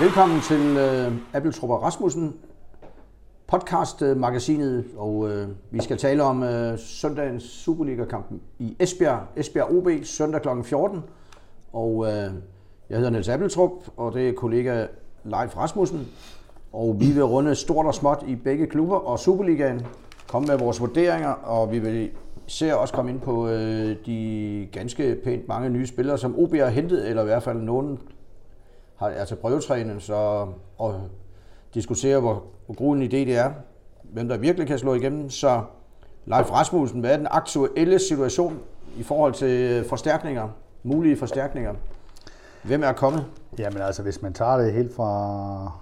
Velkommen til øh, Appeltrup og Rasmussen, podcast-magasinet, og øh, vi skal tale om øh, søndagens Superliga-kampen i Esbjerg, Esbjerg OB, søndag kl. 14. Og øh, jeg hedder Niels Appeltrup, og det er kollega Leif Rasmussen. Og vi vil runde stort og småt i begge klubber og Superligaen, komme med vores vurderinger, og vi vil ser også komme ind på øh, de ganske pænt mange nye spillere, som OB har hentet, eller i hvert fald nogen har, er til prøvetræning, så og diskutere, hvor, hvor god en idé det er, hvem der virkelig kan slå igennem. Så Leif Rasmussen, hvad er den aktuelle situation i forhold til forstærkninger, mulige forstærkninger? Hvem er kommet? Jamen altså, hvis man tager det helt fra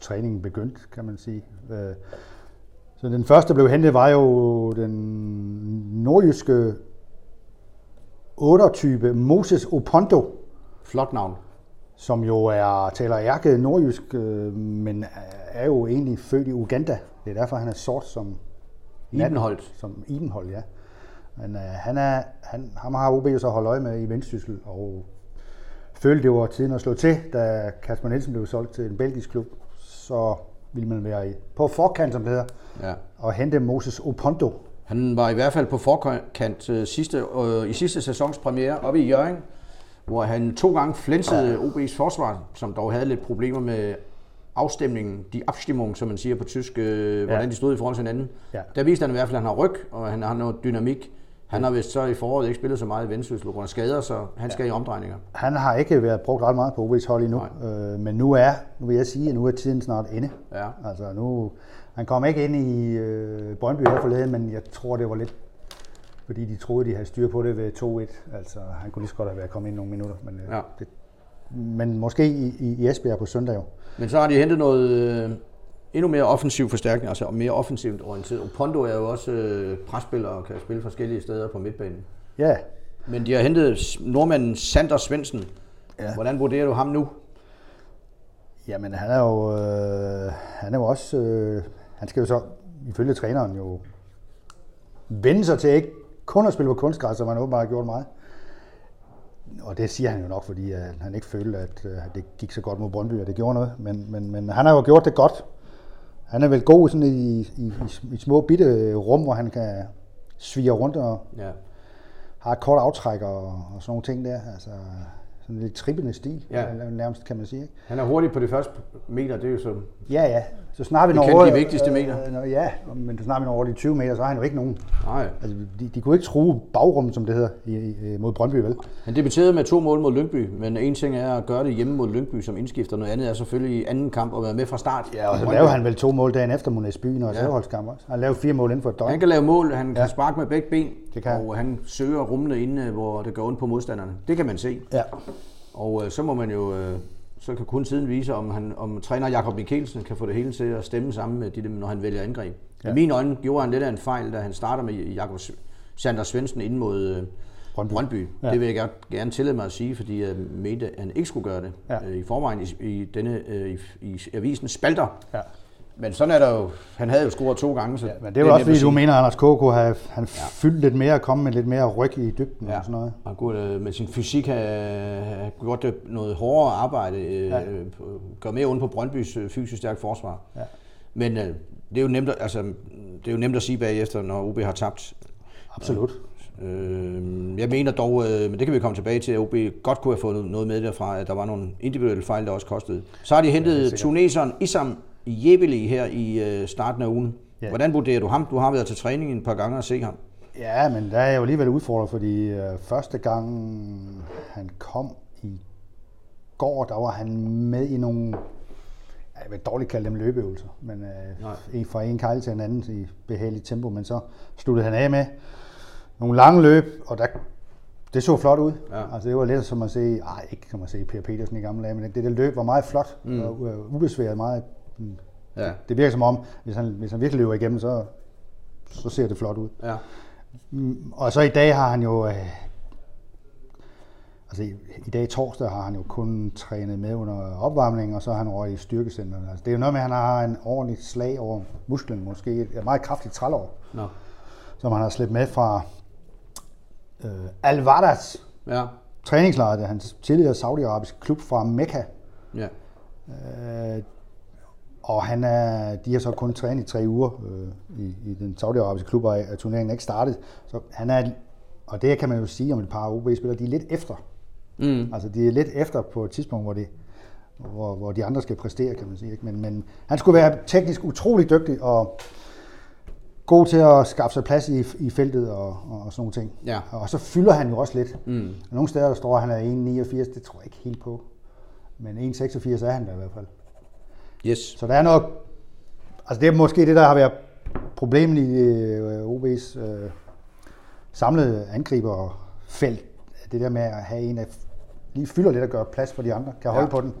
træningen begyndt, kan man sige. Øh, så den første, der blev hentet, var jo den nordjyske 8-type Moses Opondo. Flot navn. Som jo er, taler ærke nordjysk, øh, men er jo egentlig født i Uganda. Det er derfor, han er sort som Ibenholdt. Som Ibenholdt, ja. Men uh, han er, han, ham har OB jo så holdt øje med i Vendsyssel, og følte, det var tiden at slå til, da Kasper Nielsen blev solgt til en belgisk klub. Så ville man være på forkant, som det hedder, ja. og hente Moses Opondo. Han var i hvert fald på forkant uh, sidste, uh, i sidste sæsons premiere oppe i Jørgen, hvor han to gange flænsede ja. OB's forsvar, som dog havde lidt problemer med afstemningen, de Abstimmung, som man siger på tysk, ja. hvordan de stod i forhold til hinanden. Ja. Der viste han i hvert fald, at han har ryg, og han har noget dynamik. Han har vist så i foråret ikke spillet så meget i Vendsyssel på grund af skader, så han skal ja. i omdrejninger. Han har ikke været brugt ret meget på OB's hold endnu, øh, men nu er, nu vil jeg sige, at nu er tiden snart inde. Ja. Altså nu, han kom ikke ind i øh, Brøndby her forleden, men jeg tror, det var lidt, fordi de troede, de havde styr på det ved 2-1. Altså han kunne lige så godt have været kommet ind nogle minutter, men, øh, ja. det, men måske i, i Esbjerg på søndag jo. Men så har de hentet noget, øh, endnu mere offensiv forstærkning, altså mere offensivt orienteret. Og Pondo er jo også øh, presspiller og kan spille forskellige steder på midtbanen. Ja. Men de har hentet nordmanden Sander Svendsen. Ja. Hvordan vurderer du ham nu? Jamen, han er jo, øh, han er jo også, øh, han skal jo så, ifølge træneren jo, vende sig til ikke kun at spille på kunstgræs, som han åbenbart har gjort meget. Og det siger han jo nok, fordi at han ikke følte, at, at det gik så godt mod Brøndby, og det gjorde noget. Men, men, men han har jo gjort det godt. Han er vel god sådan i, i, i, i små bitte rum, hvor han kan svige rundt og ja. har et kort aftræk og, og sådan nogle ting der. Altså, sådan lidt trippende stil, ja. nærmest kan man sige. Ikke? Han er hurtig på de første meter, det er jo så... Ja, ja. Så snart vi når over, de vigtigste meter. Øh, ja, men så snart vi når over de 20 meter, så har han jo ikke nogen. Nej. Altså, de, de kunne ikke true bagrum, som det hedder, i, i, mod Brøndby, vel? Han debuterede med to mål mod Lyngby, men en ting er at gøre det hjemme mod Lyngby som indskifter, noget andet er selvfølgelig i anden kamp at være med fra start. Ja, og så lavede han vel to mål dagen efter mod Esbyen og ja. også. Han lavede fire mål inden for et døgn. Han kan lave mål, han kan sparke med begge ben, det kan. og han søger rummene inde, hvor det går ondt på modstanderne. Det kan man se. Ja. Og øh, så må man jo, øh, så kan kun tiden vise, om, han, om træner Jakob Mikkelsen kan få det hele til at stemme sammen med de, når han vælger angreb. Ja. I mine øjne gjorde han lidt af en fejl, da han starter med Jakob Sander Svendsen ind mod øh, Brøndby. Brøndby. Ja. Det vil jeg gerne tillade mig at sige, fordi jeg mente, at han ikke skulle gøre det ja. øh, i forvejen i, i, denne, øh, i, i avisen Spalter. Ja. Men sådan er der jo. Han havde jo scoret to gange. Så ja, men det er jo også fordi, du mener, at Anders K. kunne have han ja. fyldt lidt mere og kommet med lidt mere ryg i dybden ja. og sådan noget. Han kunne øh, med sin fysik have, gjort det noget hårdere arbejde. Øh, ja. Gør mere ondt på Brøndbys øh, fysisk stærkt forsvar. Ja. Men det er, jo nemt, altså, det er jo nemt at sige bagefter, når OB har tabt. Absolut. Øh, jeg mener dog, øh, men det kan vi komme tilbage til, at OB godt kunne have fået noget med derfra, at der var nogle individuelle fejl, der også kostede. Så har de hentet ja, tuneseren Isam Jebeli her i øh, starten af ugen. Ja. Hvordan vurderer du ham? Du har været til træning en par gange og se ham. Ja, men der er jeg jo alligevel udfordret, fordi øh, første gang han kom i går, der var han med i nogle, jeg vil dårligt kalde dem løbeøvelser, men øh, en fra en kejle til en anden i behageligt tempo, men så sluttede han af med nogle lange løb, og der, det så flot ud. Ja. Altså det var lidt som at se, ej, ikke som at se Per Petersen i gamle dage, men det, det løb var meget flot, mm. og ubesværet, meget Ja. Det, det virker som om, hvis han, hvis han virkelig løber igennem, så, så ser det flot ud. Ja. Mm, og så i dag har han jo... Øh, altså i, i dag torsdag har han jo kun trænet med under opvarmningen, og så har han over i styrkecenteret. Altså, det er jo noget med, at han har en ordentlig slag over musklen, måske et meget kraftigt trælår, no. som han har slæbt med fra øh, Al-Wadas ja. træningslejr, det er hans tidligere saudiarabiske klub fra Mekka. Ja Øh, og han er, de har så kun trænet i tre uger øh, i, i den saudiarabiske klub, og er turneringen ikke startet. Så han er, og det kan man jo sige om et par OB-spillere, de er lidt efter. Mm. Altså de er lidt efter på et tidspunkt, hvor, det, hvor, hvor de andre skal præstere, kan man sige. Ikke? Men, men han skulle være teknisk utrolig dygtig og god til at skaffe sig plads i, i feltet og, og, og sådan nogle ting. Ja. Og så fylder han jo også lidt. Mm. Og nogle steder der står, at han er 1,89, det tror jeg ikke helt på. Men 1,86 er han der i hvert fald. Yes. Så der er noget... Altså det er måske det, der har været problemet i øh, OB's øh, samlede angriberfelt. Det der med at have en, der lige fylder lidt og gør plads for de andre, kan holde Ja. på den.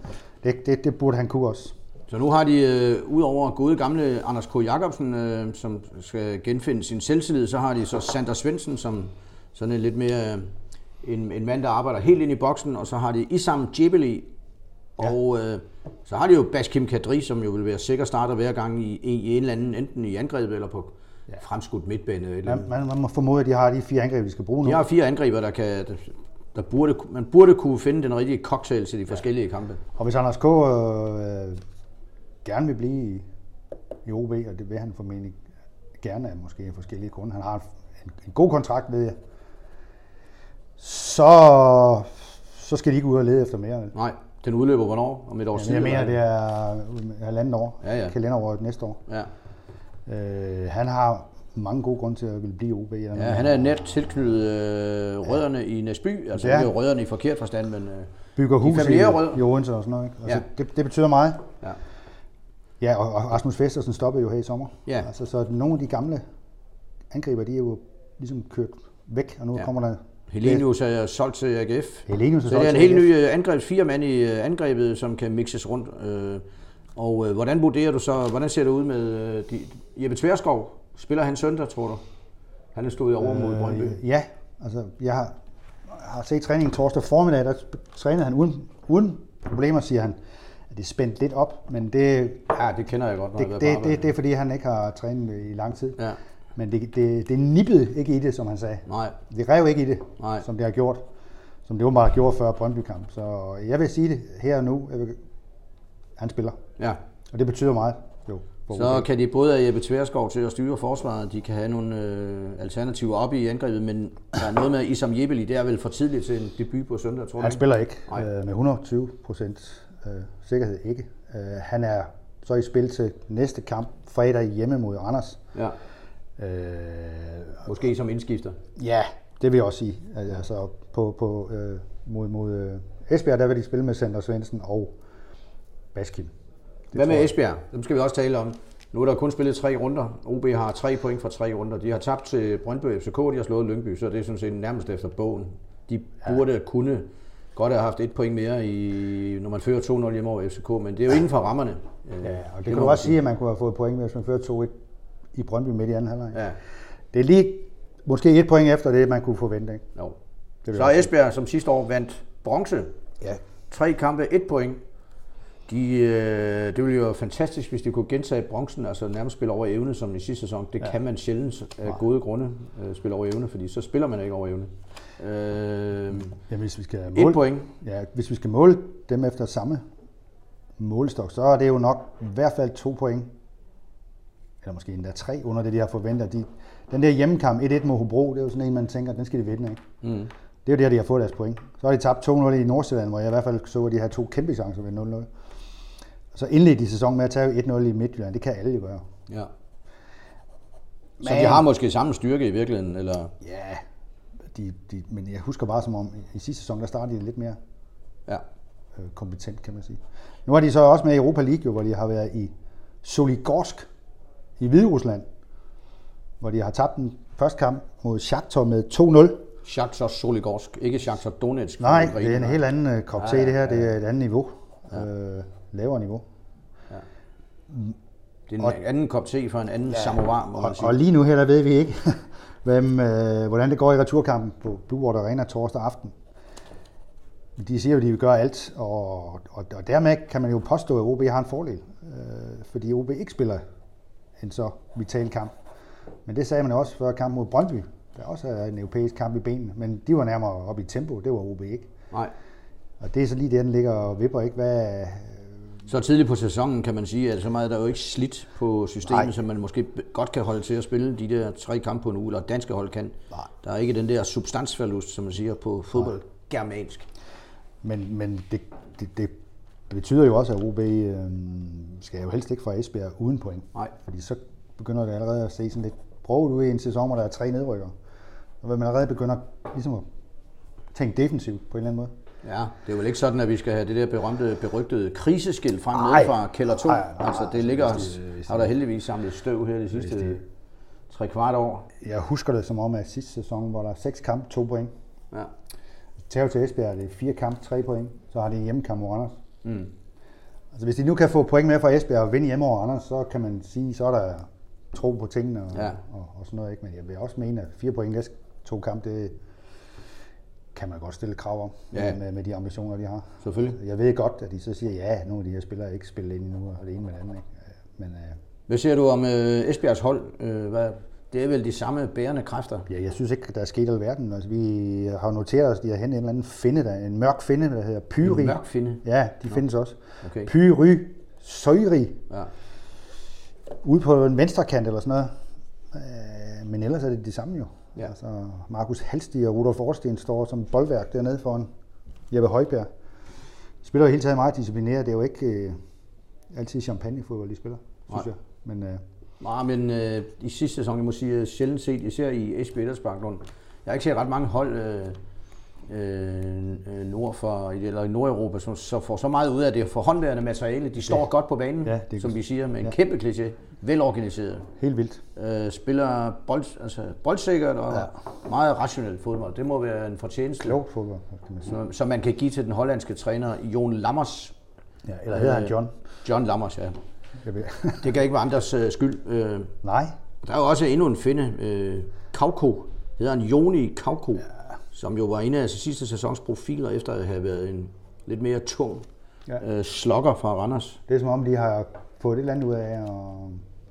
Det, det, det burde han kunne også. Så nu har de, øh, udover gode gamle Anders K. Jacobsen, øh, som skal genfinde sin selvtillid, så har de så Sander Svendsen, som sådan en lidt mere øh, en, en mand, der arbejder helt ind i boksen, og så har de Isam Djebeli, og øh, så har de jo Baskim Kadri, som jo vil være sikker starter hver gang i, i, i en eller anden, enten i angrebet eller på ja. fremskudt midtbane. Eller Man, man, man må formode, at de har de fire angreb, de skal bruge nu. De har fire angriber, der kan... Der, der burde, man burde kunne finde den rigtige cocktail til de forskellige kampe. Og hvis Anders K. Øh, gerne vil blive i, OB, og det vil han formentlig gerne af måske af forskellige grunde. Han har en, en god kontrakt, ved jeg. Så, så skal de ikke ud og lede efter mere. Nej, den udløber hvornår? Om et års Jamen, jeg tid? mener, eller det er halvandet år. Ja, ja. Kalenderåret næste år. Ja. Øh, han har mange gode grunde til at ville blive i OB. Ja, han er net tilknyttet øh, rødderne i Næsby. Altså, Ja. det er jo rødderne i forkert forstand, men... Øh, Bygger hus i, rødder. i Odense og sådan noget. Ikke? Altså, Ja. det, det, betyder meget. ja. Ja, og, og Rasmus Festersen stoppede jo her i sommer. Ja. Altså, så nogle af de gamle angriber, de er jo ligesom kørt væk, og nu Ja. ja. kommer der Helenius er solgt til AGF. Helenius er Så det er en helt ny øh, fire mand i øh, angrebet, som kan mixes rundt. Øh, og hvordan vurderer du så, hvordan ser det ud med de, Jeppe Tverskov? Spiller han søndag, tror du? Han er stået over mod Brøndby. Øh, ja, altså jeg har, har set træningen torsdag formiddag, der trænede han uden, uden problemer, siger han. Det er spændt lidt op, men det, Ja, det kender jeg godt, det, det, arbejde. det, det er fordi, han ikke har trænet i lang tid. Ja, Men det, det, det nippede ikke i det, som han sagde. nej. Det rev ikke i det, Nej. som det har gjort. Som det åbenbart har gjort før Brøndby-kamp. Så jeg vil sige det her og nu. Jeg vil, han spiller. Ja. Og det betyder meget. Jo, Så kan de både have Jeppe Tverskov til at styre forsvaret, de kan have nogle øh, alternativer op i angrebet, men der er noget med Isam Jebeli, det er vel for tidligt til en debut på søndag, tror du Han ikke? spiller ikke Nej. øh, med 120 procent øh, sikkerhed ikke. Øh, han er så i spil til næste kamp fredag hjemme mod Randers. Ja, Øh, måske som indskifter. ja, det vil jeg også sige. Altså på, på, øh, mod, mod øh, Esbjerg, der vil de spille med Sander Svendsen og Baskim. Hvad med. Esbjerg? Dem skal vi også tale om. Nu er der kun spillet tre runder. OB har tre point fra tre runder. De har tabt til Brøndby FCK, de har slået Lyngby, så det er sådan set nærmest efter bogen. De burde kunne godt have haft et point mere, i, når man fører 2-0 hjemme over FCK, men det er jo inden for rammerne. Ja, og det må kan du også sige. at man kunne have fået point, hvis man førte 2-1 i Brøndby midt i anden halvleg. Ja, Det er lige måske et point efter det, man kunne forvente. Ikke? jo. vil Så Esbjerg, som sidste år vandt bronze, Ja. tre kampe, et point. De, øh, det ville jo være fantastisk, hvis de kunne gentage bronzen, altså nærmest spille over evne, som i sidste sæson. Det ja. kan man sjældent af gode grunde øh, spille over evne, fordi så spiller man ikke over evne. Øh, Ja, hvis vi skal et måle, point. ja, hvis vi skal måle dem efter samme målestok, så er det jo nok i hvert fald to point. Eller måske endda tre under det, de har forventet. De, den der hjemmekamp 1-1 mod Hobro, det er jo sådan en, man tænker, den skal de vinde. Ikke? Mm. Det er jo der, de har fået deres point. Så har de tabt 2-0 i Nordsjælland, hvor jeg i hvert fald så, at de havde to kæmpe chancer ved 0-0. Så indledte de sæsonen med at tage 1-0 i Midtjylland. Det kan alle jo gøre. Ja. Så Men- de har måske samme styrke i virkeligheden, eller? Ja, de, de, men jeg husker bare som om, i, sidste sæson, der startede de lidt mere Ja. øh, kompetent, kan man sige. Nu er de så også med i Europa League, jo, hvor de har været i Soligorsk i Hviderusland, hvor de har tabt den første kamp mod Shakhtar med 2-0. Shakhtar Soligorsk, ikke Shakhtar Donetsk. Nej, det er en helt anden øh, kop Ja, det her. ja, Det er et andet niveau. Øh, lavere niveau. Det er en anden kop te fra en anden ja. samovar, må Og, og lige nu her, der ved vi ikke, hvem, øh, hvordan det går i returkampen på Blue Water Arena torsdag aften. De siger jo, at de vil gøre alt, og, og, og dermed kan man jo påstå, at OB har en fordel, øh, fordi OB ikke spiller en så vital kamp. Men det sagde man også før kampen mod Brøndby, der også er en europæisk kamp i benene, men de var nærmere oppe i tempo, det var OB ikke. Nej. Og det er så lige det, den ligger og vipper, ikke? Hvad, Så tidligt på sæsonen kan man sige, at så meget er der jo ikke slidt på systemet, Nej. så man måske godt kan holde til at spille de der tre kampe på en uge, eller danske hold kan. Nej. Der er ikke den der substansforlust, som man siger på fodbold germansk. Men, men det, det, det betyder jo også, at OB øh, skal jo helst ikke fra Esbjerg uden point. Nej. Fordi så begynder det allerede at se sådan lidt broget ud i en sæson, hvor der er tre nedrykker. Og man allerede begynder ligesom at tænke defensivt på en eller anden måde. Ja, det er vel ikke sådan, at vi skal have det der berømte, berygtede kriseskilt frem nede fra kælder 2. Nej, nej, nej. altså, det ligger Hvis det- hvis har der heldigvis samlet støv her de sidste tre kvart år. Jeg husker det som om, at sidste sæson, hvor der er seks kampe, to point. Ja. Tager til Esbjerg, det er fire kampe, tre point. Så har de en hjemmekamp mod Randers. Mm. Altså hvis de nu kan få point med fra Esbjerg og vinde hjemme over Randers, så kan man sige, så er der tro på tingene og, Ja. og, og sådan noget. Ikke? Men jeg vil også mene, at fire point næste to kampe, det kan man godt stille krav om Ja. med, med de ambitioner, de har. Selvfølgelig. Jeg ved godt, at de så siger, ja, nogle af de her spillere er ikke spillet ind endnu, og det ene med det andet. Ikke? Men øh, Hvad siger du om øh, Esbjergs hold? Øh, hvad, det er vel de samme bærende kræfter? Ja, jeg synes ikke, der er sket alverden. Altså, vi har noteret os, at de har hentet en eller anden finde, der, en mørk finde, der hedder Pyri. En mørk finde? Ja, de findes også. Okay. Pyry Søjri, Ja. ude på en venstre kant eller sådan noget. Øh, Men ellers er det det samme jo. Ja. Altså, Markus Halstig og Rudolf Forsten står som boldværk dernede foran Jeppe Højbjerg. De spiller jo hele tiden meget disciplineret. Det er jo ikke øh, altid champagnefodbold, de spiller, synes Nej. jeg. Men øh, Nej, men øh, i sidste sæson, jeg må sige, sjældent set, især i Esbjerg Idrætsparklund. Jeg har ikke set ret mange hold øh, øh, øh, nord for, eller i Nordeuropa, som så får så meget ud af det for håndværende materiale. De står ja. godt på banen, Ja, det som vi siger, med en Ja. kæmpe kliché. Velorganiseret. helt vildt. Øh, spiller bold, altså boldsikkert og Ja. meget rationelt fodbold. Det må være en fortjeneste, Klogt fodbold, kan man sige. som, som man kan give til den hollandske træner Jon Lammers. Ja, eller hedder han Øh, John? John Lammers, ja. Jeg ved. Det kan ikke være andres øh, skyld. Øh, Nej, Der er jo også endnu en finde, øh, Kauko, hedder han Joni Kauko, ja. som jo var en af sidste sæsons profiler, efter at have været en lidt mere tung Ja. øh, slokker fra Randers. det er som om, de har fået et eller andet ud af at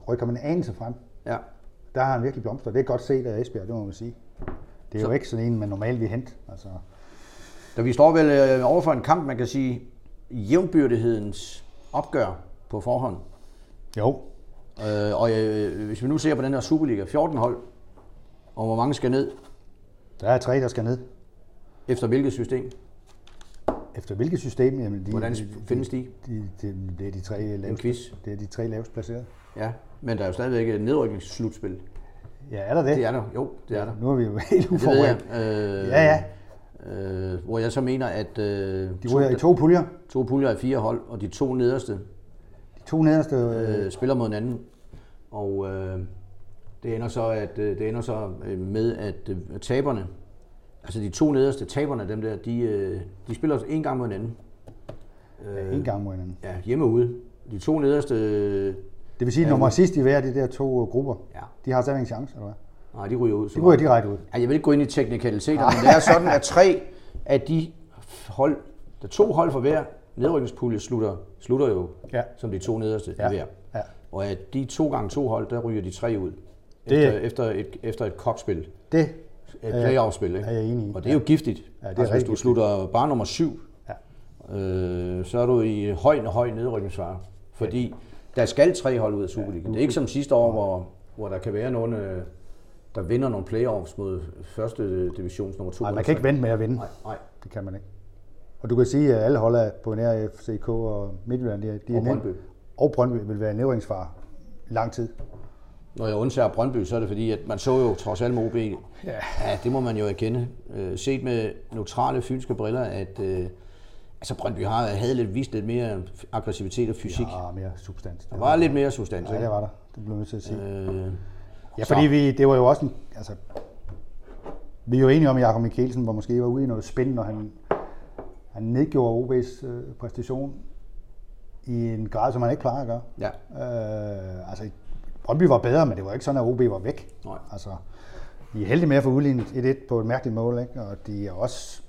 rykke ham en anelse frem. Ja. Der har han virkelig blomstret. Det er godt set af Esbjerg, det må man sige. Det er så. jo ikke sådan en, man normalt vil hente. Altså, Da vi står vel øh, over for en kamp, man kan sige, jævnbyrdighedens opgør på forhånd. Jo, Øh, og øh, hvis vi nu ser på den her Superliga, 14 hold, og hvor mange skal ned, der er tre, der skal ned. efter hvilket system? Efter hvilket system? Jamen, de, Hvordan de, findes de? de, de, det er de tre lavest, quiz. det er de tre lavest placerede. Ja, men der er jo stadigvæk et nedrykningsslutspil. Ja, er der det? Det er der, jo, det er der. Nu er vi jo helt uforberedt. Øh, Ja, ja. Øh, hvor jeg så mener, at øh, De ryger i to puljer. to puljer af fire hold, og de to nederste De to nederste, øh, spiller mod hinanden. Og øh, det ender så, at, øh, det ender så øh, med, at øh, taberne, altså de to nederste taberne, dem der, de, de spiller en gang mod hinanden. øh, en gang mod hinanden. Ja, hjemme ude. De to nederste, Det vil sige, at nummer sidst i hver af de der to grupper, ja, de har stadigvæk en chance, eller hvad? nej, de ryger ud. så De ryger direkte ud. Ja, jeg vil ikke gå ind i teknikaliteter, men det er sådan, at tre af de hold, der to hold for hver nedrykningspulje slutter, slutter jo Ja. som de to nederste Ja. ja. hver. Ja. Og at de to gange to hold, der ryger de tre ud. Det- Efter, efter, et, efter et kopspil. Det Et Ja, playoff-spil, ikke? er jeg enig i. Og det er jo giftigt. Ja, det er altså, hvis du slutter bare nummer syv, Ja. øh, så er du i høj, høj nedrykningsfare. Fordi der skal tre hold ud af Superligaen. Det er ikke som sidste år, hvor, hvor der kan være nogen, øh, der vinder nogle playoffs mod første divisions nummer to. Nej, man kan ikke vente med at vinde. Nej, nej. Det kan man ikke. Og du kan sige, at alle hold er på nær FCK og Midtjylland, de er, de er Og Brøndby. og Brøndby vil være nedrykningsfar i lang tid. Når jeg undtager Brøndby, så er det fordi, at man så jo trods alt med OB, ja. ja, det må man jo erkende, øh, set med neutrale fynske briller, at øh, altså Brøndby har, havde lidt, vist lidt mere aggressivitet og fysik. Ja. Mere substans. Der var lidt mere substans, Ja, det var der. Det blev nødt til at sige. Øh, Ja, fordi vi, det var jo også en, altså, vi er jo enige om, at Jakob Mikkelsen var måske var ude i noget spændende, når han, han nedgjorde OB's øh, præstation i en grad, som han ikke plejer at gøre. ja. Øh, altså, Brøndby var bedre, men det var ikke sådan, at OB var væk. Nej. Altså, de er heldige med at få udlignet 1-1 på et mærkeligt mål, ikke? og de er også...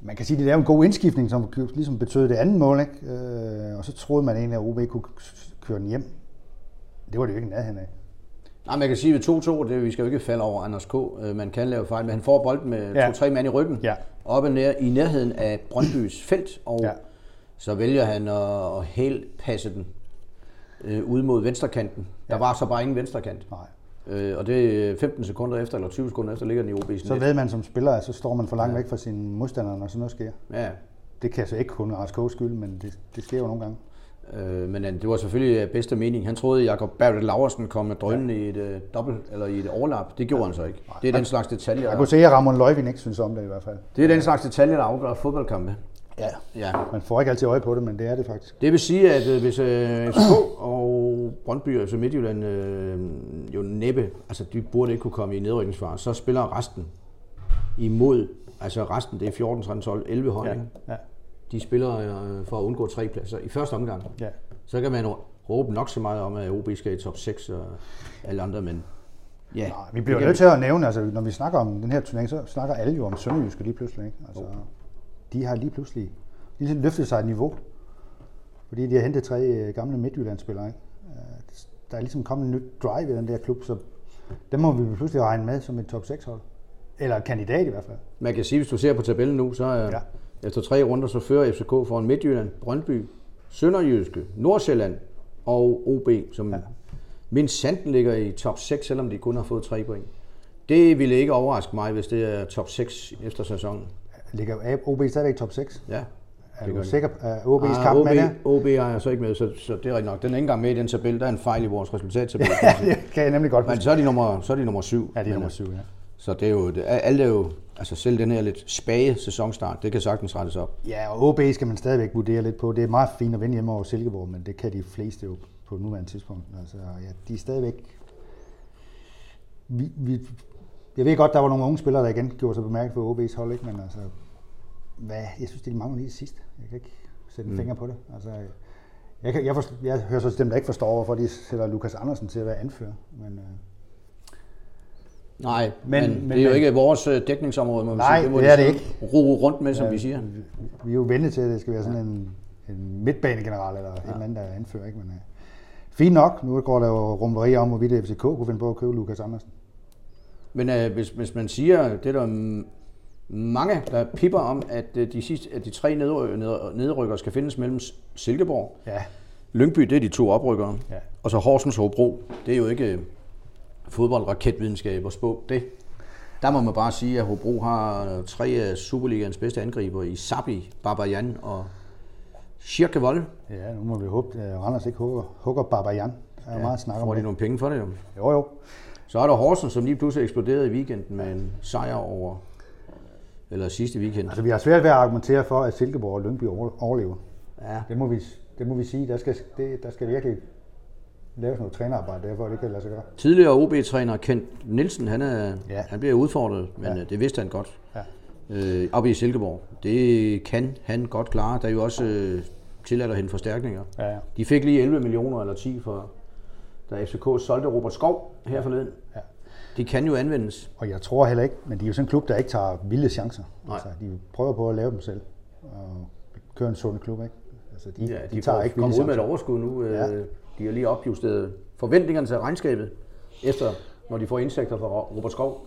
Man kan sige, at det er en god indskiftning, som ligesom betød det andet mål, ikke? Øh, og så troede man egentlig, at OB kunne køre den hjem. Det var det jo ikke nærheden af. Nej, man kan sige ved 2-2, det, vi skal jo ikke falde over Anders K. Øh, Man kan lave fejl, men han får bolden med Ja. to-tre mand i ryggen. Ja. Oppe nær, i nærheden af Brøndbys felt, og Ja. ja. så vælger han at, at helt passe den øh, ud mod venstrekanten. Der var så bare ingen venstrekant. Nej. Øh, og det er 15 sekunder efter, eller 20 sekunder efter, ligger den i OB's Så net. ved man som spiller, at så står man for langt væk fra sine modstandere, når sådan noget sker. Ja, Det kan så ikke kun RSK's skyld, men det, det sker jo nogle gange. Øh, men øh, det var selvfølgelig af bedste mening. Han troede, at Jakob Bertel Laversen kom med drønene i et øh, dobbelt, eller i et overlap. Det gjorde han så ikke. Det er den slags detaljer, Jeg kunne se, at Ramon Løjvin ikke synes om det i hvert fald. det er den slags detaljer, der afgør fodboldkampe. Ja. Ja. Man får ikke altid øje på det, men det er det faktisk. Det vil sige, at øh, hvis øh, FCK og Brøndby, altså Midtjylland, øh, jo næppe, altså de burde ikke kunne komme i nedrykningsfare, så spiller resten imod, altså resten, det er 14, 13, 12, 11 hold, ja. ja. De spiller øh, for at undgå tre pladser i første omgang. ja. Så kan man råbe nok så meget om, at OB skal i top 6 og alle andre, men ja. Nej, vi bliver nødt til at nævne, altså når vi snakker om den her turnering, så snakker alle jo om Sønderjyske lige pludselig. Ikke? Altså, de har lige pludselig lige løftet sig et niveau, fordi de har hentet tre øh, gamle Midtjyllandsspillere. Ikke? Øh, Der er ligesom kommet en nyt drive i den der klub, så dem må vi pludselig regne med som et top 6 hold. Eller et kandidat i hvert fald. Man kan sige, hvis du ser på tabellen nu, så er Ja. Ja. efter tre runder, så fører FCK foran Midtjylland, Brøndby, Sønderjyske, Nordsjælland og OB, som ja. mindst sandt ligger i top 6, selvom de kun har fået tre point. Det ville ikke overraske mig, hvis det er top 6 efter sæsonen. Ligger OB stadigvæk i top 6? Ja. Er du sikker på, at OB's Ah, kamp OB, med det? OB er jeg så ikke med, så, så det er rigtigt nok. Den er ikke engang med i den tabel. Der er en fejl i vores resultattabel. det kan jeg nemlig godt Men så er de nummer, så er de nummer syv. Ja, de er nummer øh, 7, ja. Så det er jo, det, alt er jo, altså selv den her lidt spage sæsonstart, det kan sagtens rettes op. Ja, og OB skal man stadigvæk vurdere lidt på. Det er meget fint at vinde hjemme over Silkeborg, men det kan de fleste jo på nuværende tidspunkt. Altså, ja, de er stadigvæk... Vi, vi, jeg ved godt, der var nogle unge spillere, der igen gjorde sig bemærket for OB's hold, ikke? men altså, hvad, jeg synes, det mangler lige det sidste. Jeg kan ikke sætte en finger på det. Altså, jeg, kan, jeg, forstår, jeg hører så til dem, der ikke forstår, hvorfor de sætter Lukas Andersen til at være anfører. Men, øh, Nej, Men- men, det er jo ikke vores øh, dækningsområde, må vi Nej, sige. må det de er det så ro rundt med, som Ja, vi siger. Vi er jo ventet til, at det skal være sådan en, en midtbanegeneral eller ja. et eller andet, der anfører. Ikke? Men, uh, fint nok. Nu går der jo rumverier om, hvorvidt FCK kunne finde på at købe Lukas Andersen. Men øh, hvis, hvis man siger, det er der mange, der pipper om, at de, sidste, at de tre nedry- ned- nedrykker skal findes mellem Silkeborg, Ja. Lyngby, det er de to oprykkere, Ja. og så Horsens Hobro. Det er jo ikke fodboldraketvidenskab og spå, det. Der må man bare sige, at Hobro har øh, tre af Superligans bedste angriber i Sabi, Babajan og Schirkevold. ja, nu må vi håbe, at Randers ikke hugger, hugger Babajan. Der er ja, meget snak om Får de nogle penge for det? Jo? Jo, jo. Så er der Horsens, som lige pludselig eksploderede i weekenden med en sejr over, eller sidste weekend. Altså, vi har svært ved at argumentere for, at Silkeborg og Lyngby over- overlever. Ja. Det må vi, det må vi sige. Der skal, det, der skal virkelig laves noget trænerarbejde, derfor det kan lade sig gøre. Tidligere OB-træner Kent Nielsen, han, er, Ja. han bliver udfordret, men Ja. ja. det vidste han godt. Ja. Øh, oppe i Silkeborg. Det kan han godt klare. Der er jo også øh, tilladt at hente forstærkninger. Ja, ja. De fik lige 11 millioner eller 10 for, da FCK solgte Robert Skov her forleden. Ja. De kan jo anvendes. Og jeg tror heller ikke, men de er jo sådan en klub, der ikke tager vilde chancer. Nej. Altså, de prøver på at lave dem selv. Og køre en sund klub, ikke? Altså, de, Ja, de, de tager ikke vilde ud med et overskud nu. Ja. Ja. De har lige opjusteret forventningerne til regnskabet, efter når de får indsigter fra Robert Skov.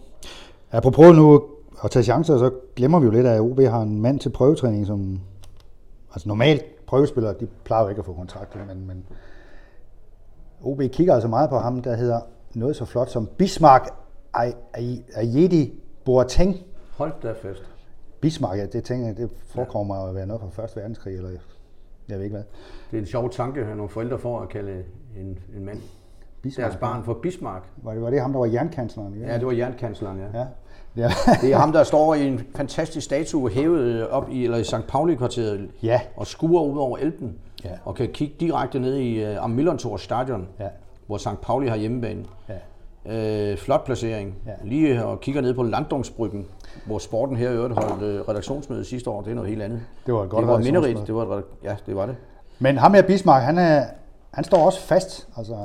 Apropos nu at tage chancer, så glemmer vi jo lidt, at OB har en mand til prøvetræning, som... Altså normalt prøvespillere, de plejer jo ikke at få kontrakt, men, men OB kigger altså meget på ham, der hedder noget så flot som Bismarck Ay- Ay- Ayedi Boateng. Hold da fast. Bismarck, ja, det tænker jeg, det forekommer mig at være noget fra Første Verdenskrig, eller jeg ved ikke hvad. Det er en sjov tanke, at nogle forældre får at kalde en, en mand Bismarck. deres barn for Bismarck. Var det, var det ham, der var jernkansleren? Ja, det var jernkansleren, ja. ja. ja. Det er ham, der står i en fantastisk statue hævet øh, op i, eller i St. Pauli-kvarteret Ja. og skuer ud over Elben Ja. og kan kigge direkte ned i uh, Amilontor stadion, Ja. hvor St. Pauli har hjemmebane. ja. Øh, flot placering. Ja. Lige og kigger ned på Landungsbryggen, hvor sporten her i øvrigt holdt øh, redaktionsmøde sidste år. Det er noget helt andet. Det var et godt det var minderigt. Det var et, ja, det var det. Men ham her Bismarck, han, er, han står også fast. Altså,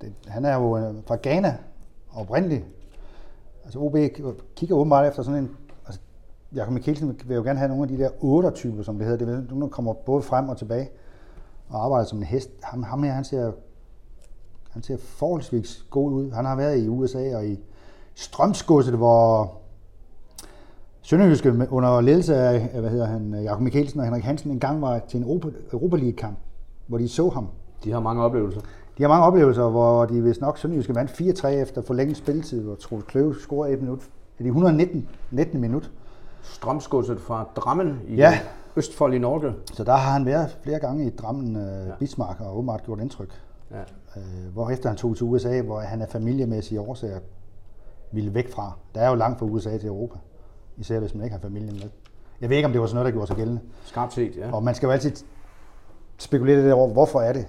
det, han er jo øh, fra Ghana oprindeligt. Altså OB kigger åbenbart efter sådan en... Altså, Jakob Mikkelsen vil jo gerne have nogle af de der 8-typer, som det hedder. Det nogle, der kommer både frem og tilbage og arbejder som en hest. Ham, ham her, han ser, han ser forholdsvis god ud. Han har været i USA og i Strømsgodset, hvor Sønderjyske under ledelse af, hvad hedder han, Jakob Mikkelsen og Henrik Hansen en gang var til en Europa, Europa League-kamp, hvor de så ham. De har mange oplevelser. De har mange oplevelser, hvor de vist nok Sønderjyske vandt 4-3 efter forlænget spilletid, hvor Troels Kløve scorede et minut. Det 119. 19. minut. Strømsgodset fra Drammen i Ja. Østfold i Norge. Så der har han været flere gange i Drammen, øh, Bismarck og åbenbart gjort indtryk. Ja. Øh, hvor efter han tog til USA, hvor han af familiemæssige årsager ville væk fra. Der er jo langt fra USA til Europa. Især hvis man ikke har familien med. Jeg ved ikke, om det var sådan noget, der gjorde sig gældende. Skarpt set, ja. Og man skal jo altid spekulere lidt over, hvorfor er det,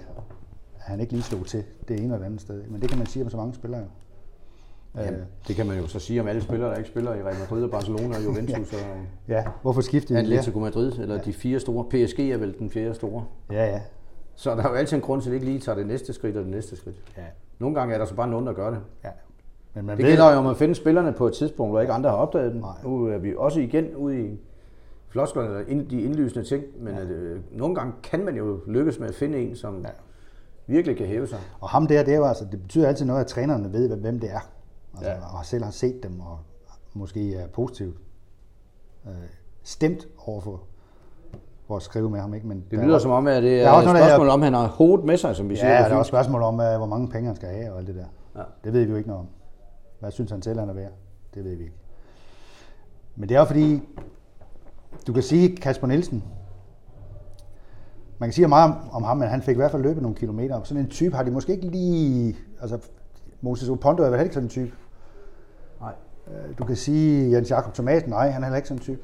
at han ikke lige slog til det ene eller det andet sted. Men det kan man sige om så mange spillere. jo. Jamen, det kan man jo så sige om alle spillere, der ikke spiller i Real Madrid og Barcelona og Juventus og Ja, hvorfor skiftede de Atletico Madrid, eller de fire store. PSG er vel den fjerde store. Ja, ja. Så der er jo altid en grund til, at de ikke lige tager det næste skridt og det næste skridt. ja. Nogle gange er der så bare nogen, der gør det. ja. Men man Det ved, gælder jo om at finde spillerne på et tidspunkt, hvor ikke andre har opdaget dem. Nej. Nu er vi også igen ude i flosklerne, eller ind- de indlysende ting, men at, øh, nogle gange kan man jo lykkes med at finde en, som Ja. virkelig kan hæve sig. Og ham der, det, er jo altså, det betyder altid noget, at trænerne ved, hvem det er. Altså, Ja. Og selv har set dem, og måske er positivt øh, stemt overfor for at skrive med ham. Ikke? Men Det der er lyder også- som om, at det er er et også der spørgsmål om, han har hovedet med sig, som vi siger. Ja, der er også spørgsmål om, øh, hvor mange penge han skal have og alt det der. Ja. Det ved vi jo ikke noget om. Hvad synes han selv, han er værd? Det ved vi ikke. Men det er jo fordi, du kan sige, Kasper Nielsen, man kan sige meget om, om ham, men han fik i hvert fald løbet nogle kilometer. Sådan en type har de måske ikke lige... Altså, Moses Opondo er vel heller ikke sådan en type. Nej. Øh, Du kan sige Jens Jakob Thomasen, nej, han er heller ikke sådan en type.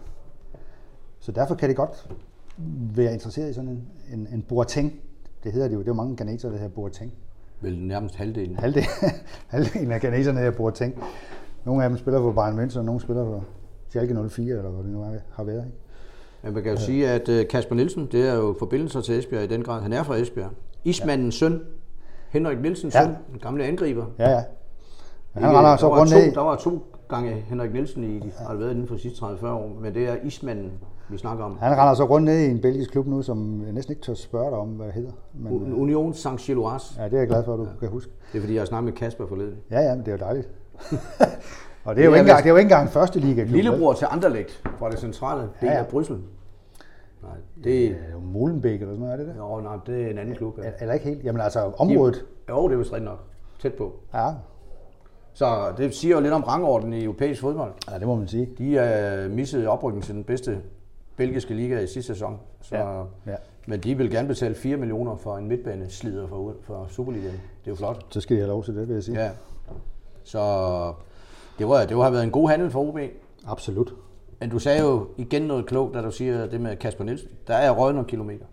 Så derfor kan det godt være interesseret i sådan en, en, en Boateng. Det hedder det jo, det er jo mange ganeter, der hedder Boateng. Vel nærmest halvdelen. Halvdelen, halvdelen af ganeserne er Boateng. Nogle af dem spiller for Bayern München, og nogle spiller for Schalke 04, eller hvad det nu er, har været. Ikke? Men man kan jo sige, at øh, Kasper Nielsen, det er jo forbindelser til Esbjerg i den grad. Han er fra Esbjerg. Ismandens søn, Henrik Nielsens Ja. søn, den gamle angriber. Ja, ja. Men han render der så rundt to. Der var to gange Henrik Nielsen i, de har været inden for de sidste 30-40 år, men det er Ismanden, vi snakker om. Han render så rundt ned i en belgisk klub nu, som jeg næsten ikke tør spørge dig om, hvad det hedder. Men, U- Union Saint-Gilloise. ja, det er jeg glad for, at du kan huske. Det er fordi, jeg har snakket med Kasper forleden. Ja, ja, men det er jo dejligt. og det er jo ikke engang, det er jo ikke engang første liga klub. Lillebror til Anderlecht fra det centrale del Ja, ja. af Bryssel. Nej, det er... Jo Molenbeek eller sådan noget, er det det? Jo, nej, det er en anden klub. Ja. Eller ikke helt. Jamen altså, området. Jo, det er vist rigtigt nok. Tæt på. Ja, Så det siger jo lidt om rangordenen i europæisk fodbold. ja det må man sige. De er misset oprykning til den bedste belgiske liga i sidste sæson. Så, Ja, ja. Men de vil gerne betale 4 millioner for en midtbaneslider for, for Superligaen. Det er jo flot. Så skal de have lov til det, vil jeg sige. Ja. Så det, var, det har været en god handel for OB. Absolut. Men du sagde jo igen noget klogt, da du siger det med Kasper Nielsen. Der er røget nogle kilometer.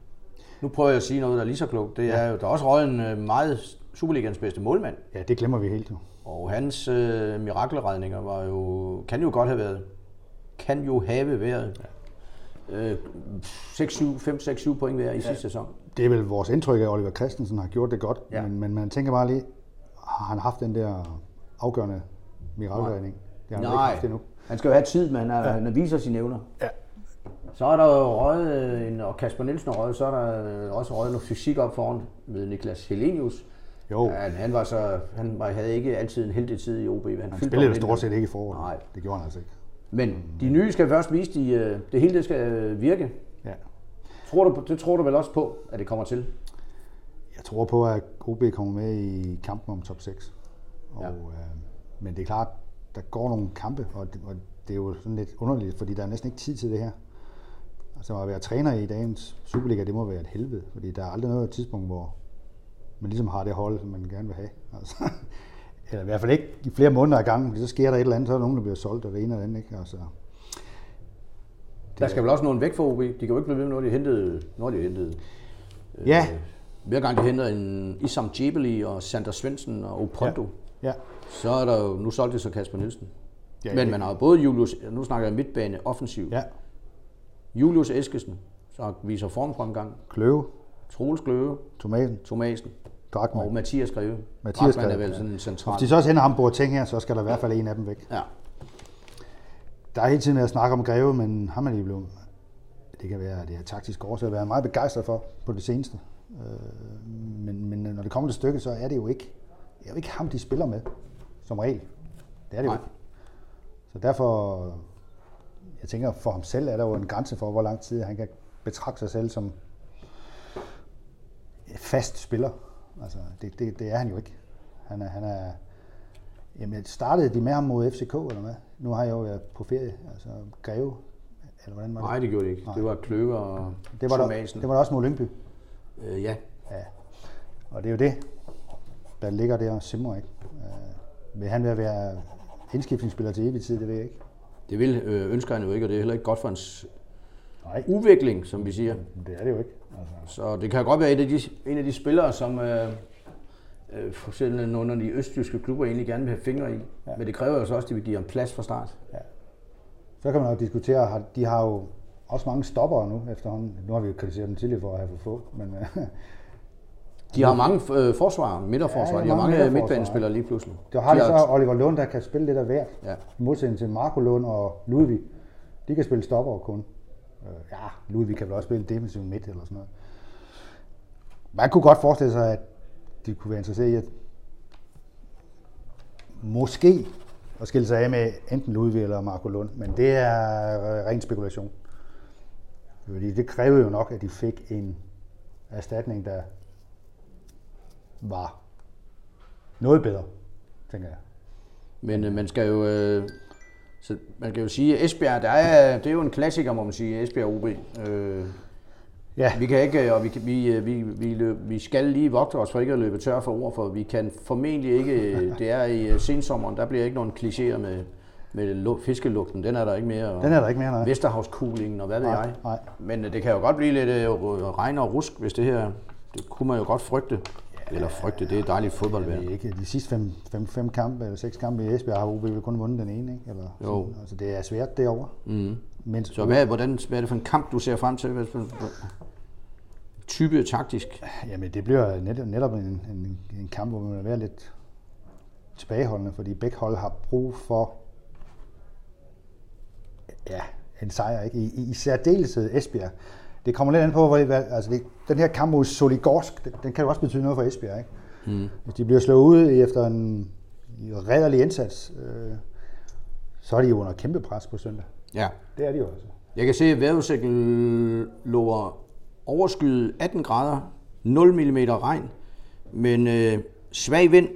Nu prøver jeg at sige noget, der er lige så klogt. Det er jo, der er også røget en øh, meget Superligans bedste målmand. Ja, det glemmer vi helt jo. Og hans øh, mirakelredninger var jo, kan jo godt have været, kan jo have været øh, 6, 7, 5, 6, 7 point hver i sidste sæson. Det er vel vores indtryk af, at Oliver Christensen har gjort det godt. Ja. Men, men man tænker bare lige, har han haft den der afgørende mirakelredning? Det har han vel ikke haft endnu. han skal jo have tid, men han, ja. han viser sine evner. Ja. Så er der jo røget, en, og Kasper Nielsen har røget, så er der også røget noget fysik op foran med Niklas Helenius. Jo, Ja, han, var så, han var, havde ikke altid en heldig tid i OB. Han, han spillede jo stort set ikke i foråret. Nej. Det gjorde han altså ikke. Men de nye skal først vise, de, øh, det hele det skal øh, virke. Ja. Tror du, det tror du vel også på, at det kommer til? Jeg tror på, at OB kommer med i kampen om top 6. Og, ja. øh, men det er klart, der går nogle kampe, og det, og det er jo sådan lidt underligt, fordi der er næsten ikke tid til det her. Altså at være træner i dagens Superliga, det må være et helvede, fordi der er aldrig noget tidspunkt, hvor man ligesom har det hold, som man gerne vil have. Altså, eller i hvert fald ikke i flere måneder ad gangen, fordi så sker der et eller andet, så er der nogen, der bliver solgt, og det ene og det andet, ikke? Altså, Der skal vel også nogen væk fra OB. De kan jo ikke blive ved med, når de hentede, når de hentede. ja, Hver gang de henter en Isam Djibeli og Sander Svendsen og Opondo, ja. ja, så er der jo, nu solgte det så Kasper Nielsen. Ja, Men man har jo både Julius, nu snakker jeg midtbane, offensiv. ja. Julius Eskesen, så viser formfremgang. Kløve, Troels Gløve, Tomaten, Thomasen Drakman. og Mathias Greve. Mathias Drachmann er Greve, vel sådan en central. Hvis de så også henter ham Boateng her, så skal der i hvert fald en af dem væk. Ja. Der er hele tiden at snakke om Greve, men ham er de blevet, det kan være, at det er taktisk årsager, været meget begejstret for på det seneste. Øh, Men, men når det kommer til stykket, så er det jo ikke, det er jo ikke ham, de spiller med, som regel. Det er det jo Nej. ikke. Så derfor, jeg jeg tænker, for ham selv er der jo en grænse for, hvor lang tid han kan betragte sig selv som fast spiller. Altså, det, det, det er han jo ikke. Han er, han er, jamen, startede de med ham mod FCK, eller hvad? Nu har jeg jo været på ferie, altså Greve, eller hvordan var det? Nej, det gjorde det ikke. Nej. Det var Kløver og det var, der, det var der også mod Lyngby. Øh, ja, Ja. Og det er jo det, der ligger der og simmer, ikke? Øh, vil han være, være indskiftningsspiller til evig tid, det ved jeg ikke. det vil øh, ønsker han jo ikke, og det er heller ikke godt for hans Nej, udvikling, som vi siger. det er det jo ikke. Altså, Så det kan godt være et af de, en af de spillere, som øh, øh, for eksempel nogle af de østtyske klubber egentlig gerne vil have fingre i. Ja. Ja. Men det kræver jo så også, at de vil give ham plads fra start. så kan man jo diskutere, de har jo også mange stoppere nu efterhånden. Nu har vi jo kritiseret dem tidligere for at have for få, men øh, De har mange øh, forsvarer, midterforsvarer, Ja, de har mange mange midterforsvarer. midtbanespillere lige pludselig. der har de har- så Oliver Lund, der kan spille lidt af hvert. Ja. I modsætning til Marco Lund og Ludvig. De kan spille stopper kun. Øh, ja, Ludvig kan vel også spille defensiv midt eller sådan noget. Man kunne godt forestille sig, at de kunne være interesseret i at måske at skille sig af med enten Ludvig eller Marco Lund, men det er ren spekulation. Fordi det krævede jo nok, at de fik en erstatning, der var noget bedre, tænker jeg. Men øh, man skal jo... Øh, så man kan jo sige, at Esbjerg, der er, det er jo en klassiker, må man sige, Esbjerg OB. Øh, Ja, vi kan ikke, og vi, kan, vi, øh, vi, vi, løb, vi skal lige vogte os for ikke at løbe tør for ord, for vi kan formentlig ikke, det er i øh, sensommeren, der bliver ikke nogen klichéer med, med lu- fiskelugten, den er der ikke mere. Og den er der ikke mere, nej. Vesterhavskuglingen og hvad ved Nej, jeg. nej. Men øh, det kan jo godt blive lidt øh, regn og rusk, hvis det her, det kunne man jo godt frygte. Eller frygte, det er dejligt fodboldvejr. Det er ikke de sidste fem, fem, fem kampe, eller seks kampe i Esbjerg, har OB kun vundet den ene, ikke? Eller, Jo. sådan. Altså, det er svært derovre. Mm. Men Så hvad, hvordan, hvad er det for en kamp, du ser frem til? Hvad, hvad, type taktisk? Jamen, det bliver netop, netop en, en, en kamp, hvor man vil være lidt tilbageholdende, fordi begge hold har brug for ja, en sejr, ikke? I, i, i særdeleshed Esbjerg. Det kommer lidt an på, hvor, hvad, altså det, den her kamp mod Soligorsk, den, den kan jo også betyde noget for Esbjerg, ikke? Mm. Hvis de bliver slået ud efter en redderlig indsats, øh, så er de jo under kæmpe pres på søndag. Ja. Det er de jo altså. Jeg kan se, at vejrudsigten lover overskyet 18 grader, 0 mm regn, men øh, svag vind,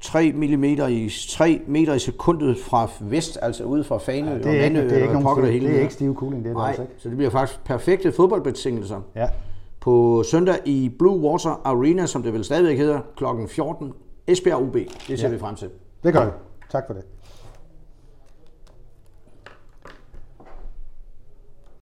3 mm i 3 meter i sekundet fra vest, altså ude fra Fanø Ja, og det er ikke, Mandø, det er ikke, og nogen, hele det er ikke stiv cooling, det er det Nej, altså ikke. så det bliver faktisk perfekte fodboldbetingelser. Ja, På søndag i Blue Water Arena, som det vel stadigvæk hedder, kl. 14. Esbjerg OB. Det ser Ja. vi frem til. det gør vi. Tak for det.